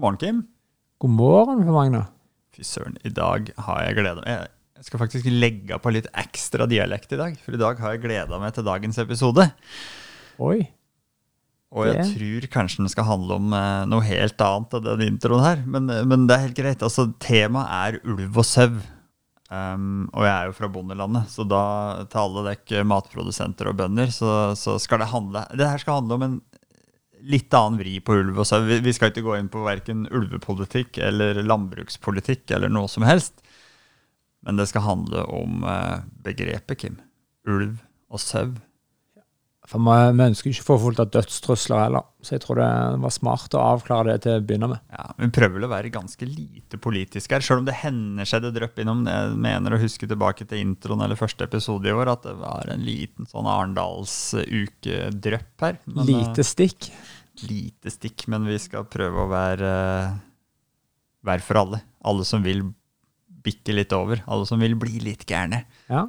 God morgen, Kim. God morgen for Magne. Fy søren, i dag har jeg gleda meg. Jeg skal faktisk legge på litt ekstra dialekt i dag, for i dag har jeg gleda meg til dagens episode. Oi. Og jeg Det- tror kanskje den skal handle om eh, noe helt annet enn den introen her. Men, eh, men det er helt greit. Altså, Temaet er ulv og sau. Um, og jeg er jo fra bondelandet, så da til alle dere matprodusenter og bønder, så, så skal det handle Det her skal handle om en litt annen vri på ulv og sau. Vi, skal ikke gå inn på verken ulvepolitikk eller landbrukspolitikk eller noe som helst. Men det skal handle om eh, begrepet, Kim. Ulv og sau. For vi, ønsker ikke å få fullt av dødstrusler heller, så jeg tror det var smart å avklare det til å begynne med. Ja, Vi prøver vel å være ganske lite politiske her, sjøl om det hender seg det drypper innom. Jeg mener å huske tilbake til introen eller første episode i år at det var en liten sånn Arendalsuke-drypp her. Men, Lite stikk. Lite stikk, men vi skal prøve å være, eh, være for alle. Alle som vil bikke litt over. Alle som vil bli litt gærne. Ja.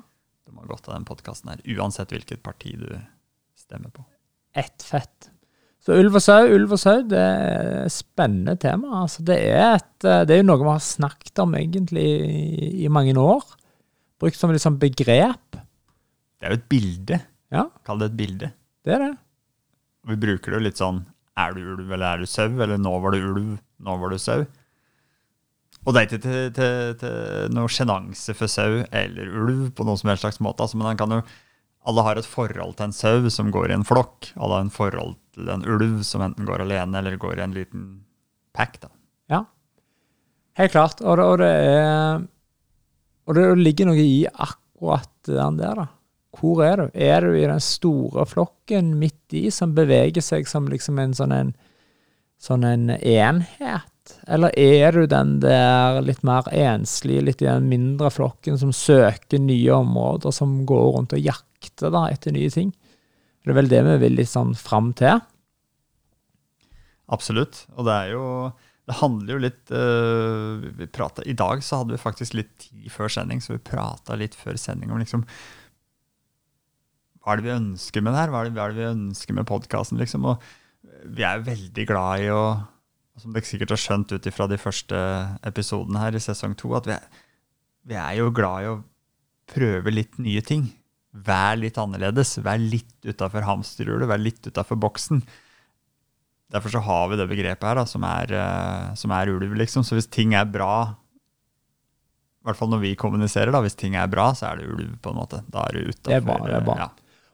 De har godt av den podkasten her, uansett hvilket parti du stemmer på. Ett fett. Så ulv og sau, ulv og sau, det er et spennende tema. Altså, det, er et, eh, det er jo noe vi har snakket om egentlig i, i mange år. Brukt som sånn begrep. Det er jo et bilde. Ja, Kall det et bilde. det er det. Vi bruker det jo litt sånn Er du ulv, eller er du sau? Eller nå var du ulv, nå var du sau. Og det er ikke til, til, til noe sjenanse for sau eller ulv på noen som helst slags måte. Altså, men jo, alle har et forhold til en sau som går i en flokk. Alle har en forhold til en ulv som enten går alene eller går i en liten pack. da. Ja. Helt klart. Og det, og det er Og det ligger noe i akkurat den der, da. Hvor er du? Er du i den store flokken midt i, som beveger seg som liksom en sånn en, sånn en enhet? Eller er du den der litt mer enslige, litt i den mindre flokken som søker nye områder, som går rundt og jakter da, etter nye ting? Det er vel det vi vil litt sånn fram til. Absolutt. Og det er jo Det handler jo litt øh, pratet, I dag så hadde vi faktisk litt tid før sending, så vi prata litt før sending om liksom Hva er det vi ønsker med det her? Hva er det, hva er det vi ønsker med podkasten? Liksom? Og vi er veldig glad i å Som dere sikkert har skjønt ut ifra de første episodene her i sesong to, at vi er, vi er jo glad i å prøve litt nye ting. Vær litt annerledes. Vær litt utafor hamsterhjulet. Vær litt utafor boksen. Derfor så har vi det begrepet her, da, som er, eh, som er ulv, liksom. Så hvis ting er bra, i hvert fall når vi kommuniserer, da, hvis ting er bra, så er det ulv, på en måte. Da er du utafor. Det er bare bra. Ja.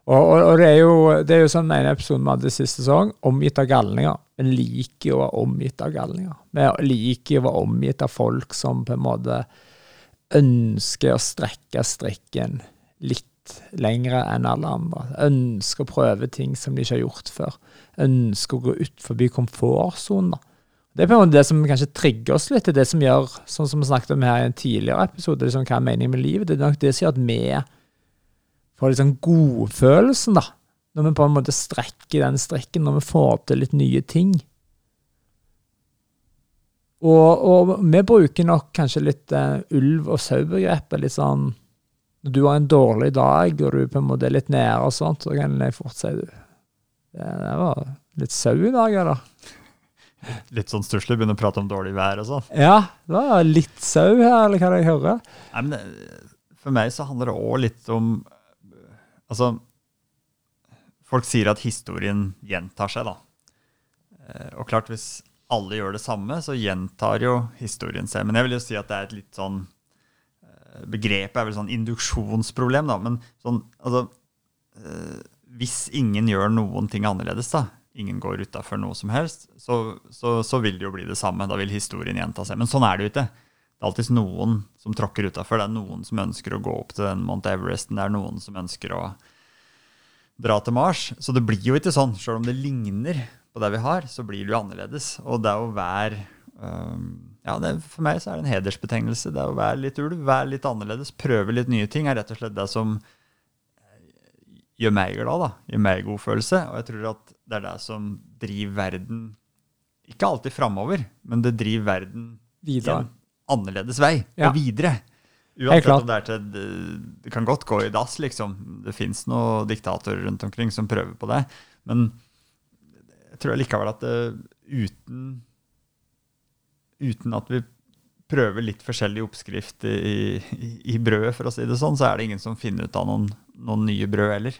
Og, og, og det er jo det er jo sånn den ene episoden vi hadde sist sesong, omgitt av galninger. Vi liker jo å være omgitt av galninger. Vi liker jo å være omgitt av folk som på en måte ønsker å strekke strikken litt lengre enn alle andre. Ønsker å prøve ting som de ikke har gjort før. Ønsker å gå ut forbi komfortsonen. Det er på en måte det som kanskje trigger oss litt, det er det som gjør, sånn som vi snakket om her i en tidligere episode, liksom, hva er meningen med livet? Det er nok det som gjør at vi får sånn godfølelsen, da. Når vi på en måte strekker den strikken, når vi får til litt nye ting. Og, og vi bruker nok kanskje litt uh, ulv- og sau-begrepet litt sånn Når du har en dårlig dag, og du på en måte er litt nede og sånt, så kan jeg fort si du Det, var litt sau i dag, eller? Litt sånn stusslig, begynne å prate om dårlig vær og sånn. Ja, det var litt sau her, eller hva jeg hører? Nei, men det, for meg så handler det òg litt om Altså, folk sier at historien gjentar seg, da. Eh, Og klart, hvis alle gjør det samme, så gjentar jo historien seg. Men jeg vil jo si at det er et litt sånn eh, Begrepet er vel sånn induksjonsproblem, da. Men sånn, altså eh, Hvis ingen gjør noen ting annerledes, da, ingen går utafor noe som helst, så, så, så vil det jo bli det samme. Da vil historien gjenta seg. Men sånn er det jo ikke. Det er alltid noen som tråkker utafor. Det er noen som ønsker å gå opp til den Mount Everesten. Det er noen som ønsker å dra til Mars. Så det blir jo ikke sånn. Selv om det ligner på det vi har, så blir det jo annerledes. Og det å være um, ja, det, For meg så er det en hedersbetegnelse. Det å være litt ulv, være litt annerledes, prøve litt nye ting, er rett og slett det som gjør meg glad. da, Gjør meg god følelse. Og jeg tror at det er det som driver verden Ikke alltid framover, men det driver verden Videre. Annerledes vei Ja. og videre. Uansett om det er til det, det kan godt gå i dass, liksom. Det fins noen diktatorer rundt omkring som prøver på det. Men jeg tror likevel at det, uten uten at vi prøver litt forskjellig oppskrift i, i, i brødet, for å si det sånn, så er det ingen som finner ut av noen, noen nye brød heller.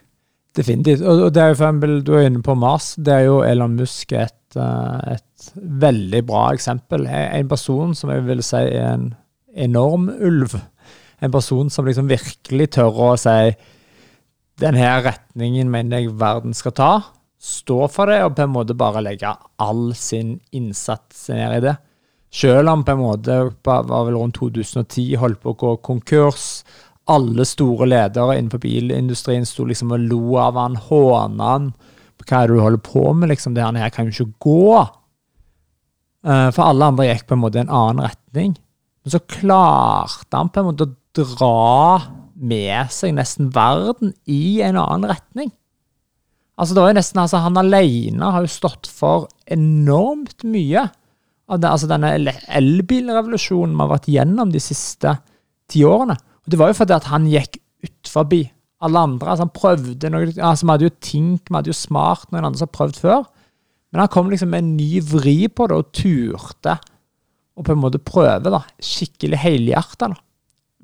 Definitivt. Og, det er jo for eksempel, Du er inne på Mars. Det er jo Elon Musk et, eh, et veldig bra eksempel. En person som jeg vil si er en enorm ulv. En person som liksom virkelig tør å si den her retningen mener jeg verden skal ta. Stå for det, og på en måte bare legge all sin innsats ned i det. Selv om på en måte var vel rundt 2010 holdt på å gå konkurs. Alle store ledere innenfor bilindustrien sto liksom og lo av han, håna han. Hva er det du holder på med, liksom? Det her kan jo ikke gå. Uh, for alle andre gikk på en måte i en annen retning. Men så klarte han på en måte å dra med seg nesten verden i en annen retning. Altså det var jo nesten, altså Han alene har jo stått for enormt mye av det, altså denne elbilrevolusjonen vi har vært gjennom de siste ti årene. Og Det var jo fordi at han gikk ut forbi alle andre. altså Han prøvde noe, altså Vi hadde jo Tink, vi hadde jo Smart, noen andre som har prøvd før. Men han kom liksom med en ny vri på det og turte å på en måte prøve da, skikkelig helhjerta.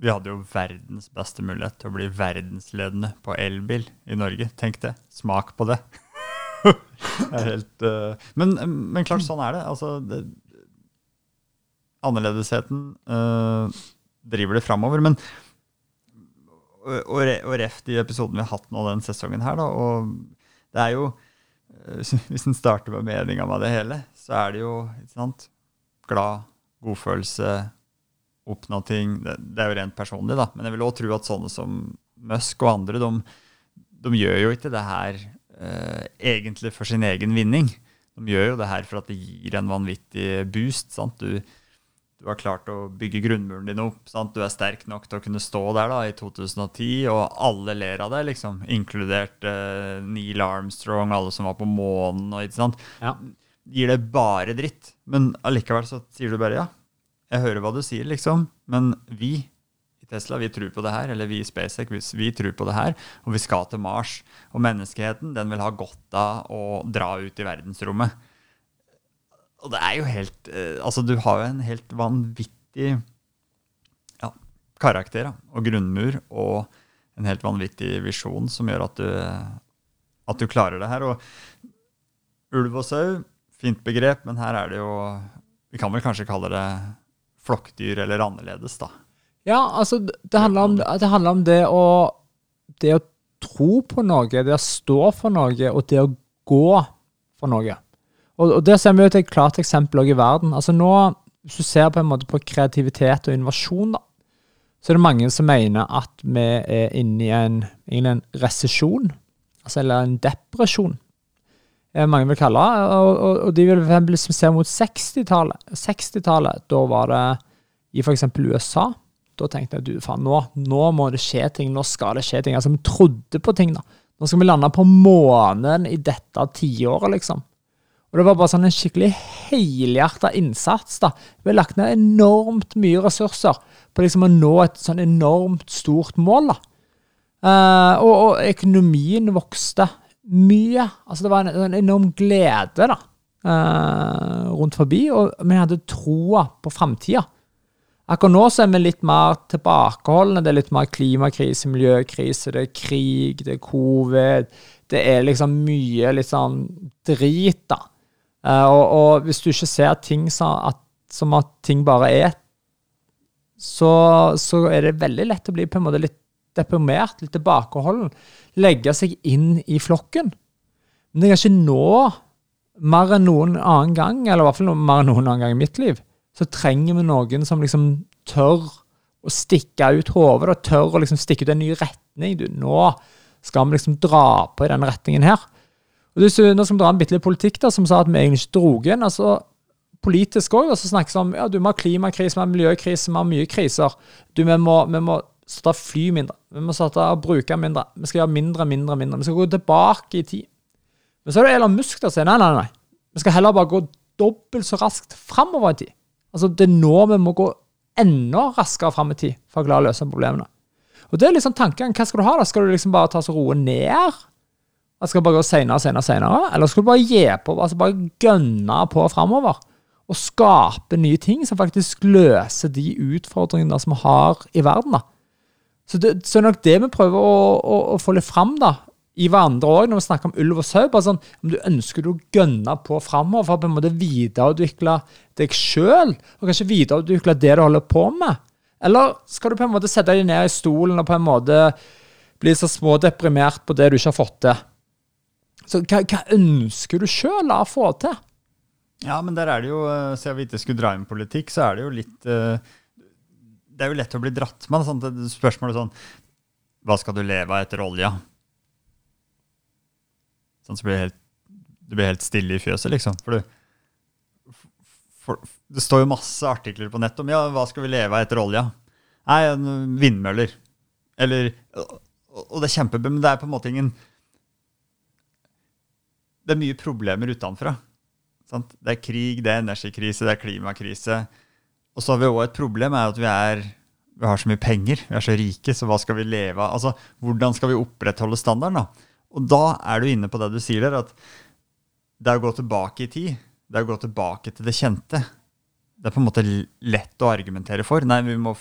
Vi hadde jo verdens beste mulighet til å bli verdensledende på elbil i Norge. Tenk det. Smak på det. det er helt, uh, men, men, klart, sånn er det. Altså, det, annerledesheten uh, driver det framover. Men og, og ref de episodene vi har hatt nå den sesongen her, da, og det er jo uh, Hvis en starter med meninga med det hele, så er det jo ikke sant, glad, godfølelse, oppnå ting. Det, det, er jo rent personlig, da. Men jeg vil òg tro at sånne som Musk og andre, de, de gjør jo ikke det her eh, egentlig for sin egen vinning. De gjør jo det her for at det gir en vanvittig boost. sant? Du, du har klart å bygge grunnmuren din opp. Sant? Du er sterk nok til å kunne stå der da, i 2010, og alle ler av deg, liksom. Inkludert uh, Neil Armstrong, alle som var på månen. og ikke sant? Ja. Gir det bare dritt. Men allikevel så sier du bare ja. Jeg hører hva du sier, liksom. Men vi i Tesla vi tror på det her, eller vi i SpaceX vi, vi tror på det her, og vi skal til Mars. Og menneskeheten den vil ha godt av å dra ut i verdensrommet. Og det er jo helt eh, Altså, du har jo en helt vanvittig ja, karakter da, og grunnmur og en helt vanvittig visjon som gjør at du, at du klarer det her. Og ulv og sau, fint begrep, men her er det jo Vi kan vel kanskje kalle det flokkdyr eller annerledes, da. Ja, altså, det handler om det, handler om det å Det å tro på noe, det å stå for noe, og det å gå for noe. Og, og Der ser vi jo et klart eksempel også i verden. Altså nå, Hvis du ser på en måte på kreativitet og innovasjon, da, så er det mange som mener at vi er inne i en, en resesjon, altså, eller en depresjon. Mange vil kalle. Og, og, og de vil liksom se mot 60-tallet. 60-tallet, Da var det i f.eks. USA. Da tenkte jeg du, faen, nå, nå, må det skje ting. Nå skal det skje ting. Altså, Vi trodde på ting. da. Nå skal vi lande på månen i dette tiåret, liksom. Og det var bare sånn en skikkelig helhjerta innsats. da. Vi har lagt ned enormt mye ressurser på liksom å nå et sånn enormt stort mål. da. Uh, og, og, økonomien vokste mye. Altså Det var en, en enorm glede da, uh, rundt forbi, og vi hadde troa på framtida. Akkurat nå så er vi litt mer tilbakeholdne. Det er litt mer klimakrise, miljøkrise, det er krig, det er covid. Det er liksom mye litt sånn drit, da. Uh, og, og, hvis du ikke ser ting som at, som at ting bare er, så, så, er det veldig lett å bli på en måte litt deprimert, litt tilbakeholden. Legge seg inn i flokken. Men det kan ikke nå, mer enn noen annen gang, eller i hvert fall mer enn noen annen gang i mitt liv, så trenger vi noen som liksom tør å stikke ut hodet, og tør å liksom stikke ut en ny retning. Du, nå skal vi liksom dra på i denne retningen her. Og hvis du, Nå skal vi dra en bitte litt politikk da, som sa at vi egentlig ikke dro inn. altså Politisk òg snakkes det om ja, du må ha klimakrise, vi har miljøkrise, vi har mye kriser. Du, Vi må, vi må starte fly mindre. Vi må starte å bruke mindre. Vi skal gjøre mindre, mindre, mindre. Vi skal gå tilbake i tid. Men så er det Elon Musk som sier nei, nei, nei. Vi skal heller bare gå dobbelt så raskt framover i tid. Altså, Det er nå vi må gå enda raskere fram i tid for å klare å løse problemene. Og det er liksom tanken. Hva skal du ha? da? Skal du liksom bare ta så roe ned? Jeg skal bare gå senere, senere, senere? Eller skal du bare gi på, altså bare gønne på framover? og skape nye ting som faktisk løser de utfordringene som vi har i verden. da. Så det, så er nok det vi prøver å, å, å få litt fram da, i hverandre òg, når vi snakker om ulv og sau. sånn, Om du ønsker å gønne på framover for å på en måte videreutvikle deg sjøl, og kanskje videreutvikle det du holder på med. Eller skal du på en måte sette deg ned i stolen og på en måte bli så smådeprimert på det du ikke har fått til? Så hva, hva ønsker du sjøl å få til? Ja, men der er det jo, eh, siden vi ikke skulle dra inn politikk, så er det jo litt uh, Det er jo lett å bli dratt med. Sånn, spørsmålet sånn Hva skal du leve av etter olja? Sånn så blir det helt, det blir helt stille i fjøset, liksom. For, du, for det står jo masse artikler på nett om ja, hva skal vi leve av etter olja. Nei, vindmøller. Eller Og det er kjempebra, men det er på en måte ingen Det er mye problemer utenfra. Sant? Det er krig, det er energikrise, det er klimakrise. Og så har vi òg et problem er at vi, er, vi har så mye penger, vi er så rike, så hva skal vi leve av? Altså, Hvordan skal vi opprettholde standarden? da? Og da er du inne på det du sier der, at det er å gå tilbake i tid. Det er å gå tilbake til det kjente. Det er på en måte lett å argumentere for. Nei, vi må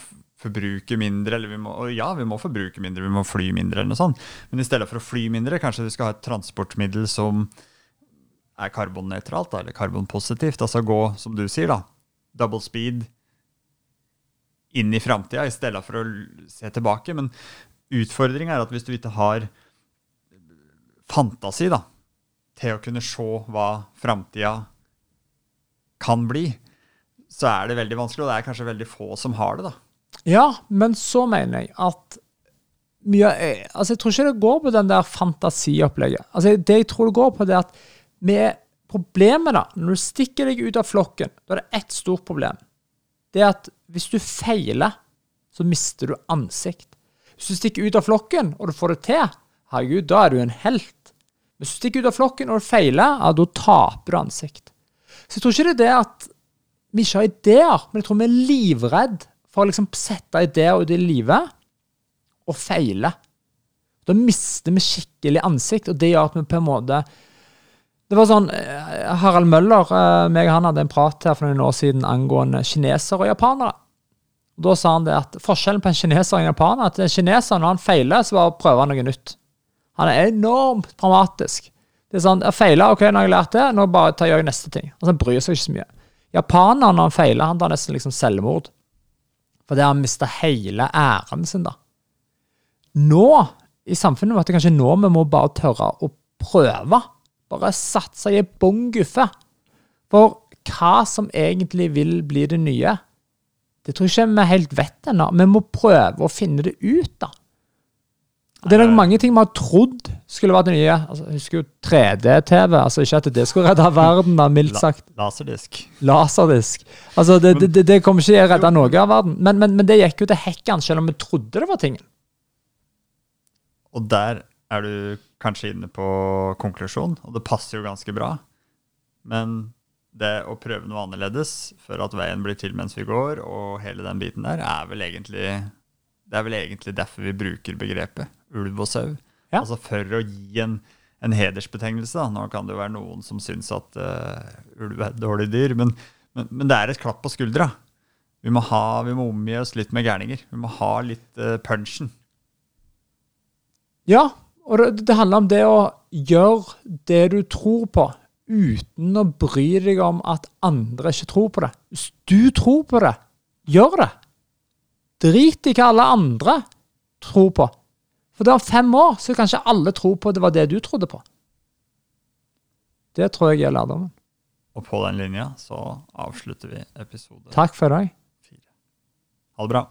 forbruke mindre, eller vi må, ja, vi må forbruke mindre, vi må fly mindre, eller noe sånt. Men i stedet for å fly mindre, kanskje vi skal ha et transportmiddel som er karbonnøytralt, eller karbonpositivt. Altså gå, som du sier, da, double speed inn i framtida, i stedet for å se tilbake. Men utfordringa er at hvis du ikke har fantasi da, til å kunne se hva framtida kan bli, så er det veldig vanskelig, og det er kanskje veldig få som har det. da. Ja, men så mener jeg at mye, altså Jeg tror ikke det går på den der fantasiopplegget. Altså Det jeg tror det går på, det er at med problemet da, når du stikker deg ut av flokken, da er det ett stort problem. Det er at hvis du feiler, så mister du ansikt. Hvis du stikker ut av flokken, og du får det til, herregud, da er du en helt. Hvis du stikker ut av flokken og du feiler, ja, da taper du ansikt. Så jeg tror ikke det er det at vi ikke har ideer, men jeg tror vi er livredd for å liksom sette ideer ut i livet og feile. Da mister vi skikkelig ansikt, og det gjør at vi på en måte Det var sånn eh, Harald Møller eh, meg og han hadde en prat her for noen år siden angående kinesere og japanere. Og Da sa han det at forskjellen på en kineser og en japaner at en kineser, når han feiler, så bare prøver han noe nytt. Han er enormt dramatisk. Det er sånn, jeg feiler, ok, nå har jeg lært det, nå bare tar jeg neste ting. Og så bryr seg ikke så mye. Japaneren, når han feiler, han tar nesten liksom selvmord. Fordi han mister hele æren sin, da. Nå, i samfunnet vårt, er kanskje nå vi må bare tørre å prøve. Bare satse i bong guffe. For hva som egentlig vil bli det nye, det tror jeg ikke vi helt vet ennå. Vi må prøve å finne det ut, da. Det er nok mange ting vi har trodd skulle vært det nye. Altså, jeg husker jo 3D-TV. altså Ikke at det skulle redde verden, da, mildt sagt. Laserdisk. Laserdisk. Altså, Det, det, det kommer ikke til å redde noe av verden. Men, men, men, det gikk jo til hekken, selv om vi trodde det var tingen. Og der er du kanskje inne på konklusjon, og det passer jo ganske bra. Men det å prøve noe annerledes før at veien blir til mens vi går, og hele den biten der, er vel egentlig det er vel egentlig derfor vi bruker begrepet ulv og sau. Ja. Altså for å gi en, en hedersbetegnelse. Da. Nå kan det jo være noen som syns at uh, ulv er et dårlig dyr, men, men, men, det er et klapp på skuldra. Vi må, ha, vi må omgi oss litt med gærninger. Vi må ha litt uh, punchen. Ja, og det, det handler om det å gjøre det du tror på, uten å bry deg om at andre ikke tror på det. Hvis du tror på det, gjør det. Drit i hva alle andre tror på. For det om fem år så kanskje alle tror på det var det du trodde på. Det tror jeg er lærdommen. Og på den linja så avslutter vi episode Takk for i dag. Ha det bra.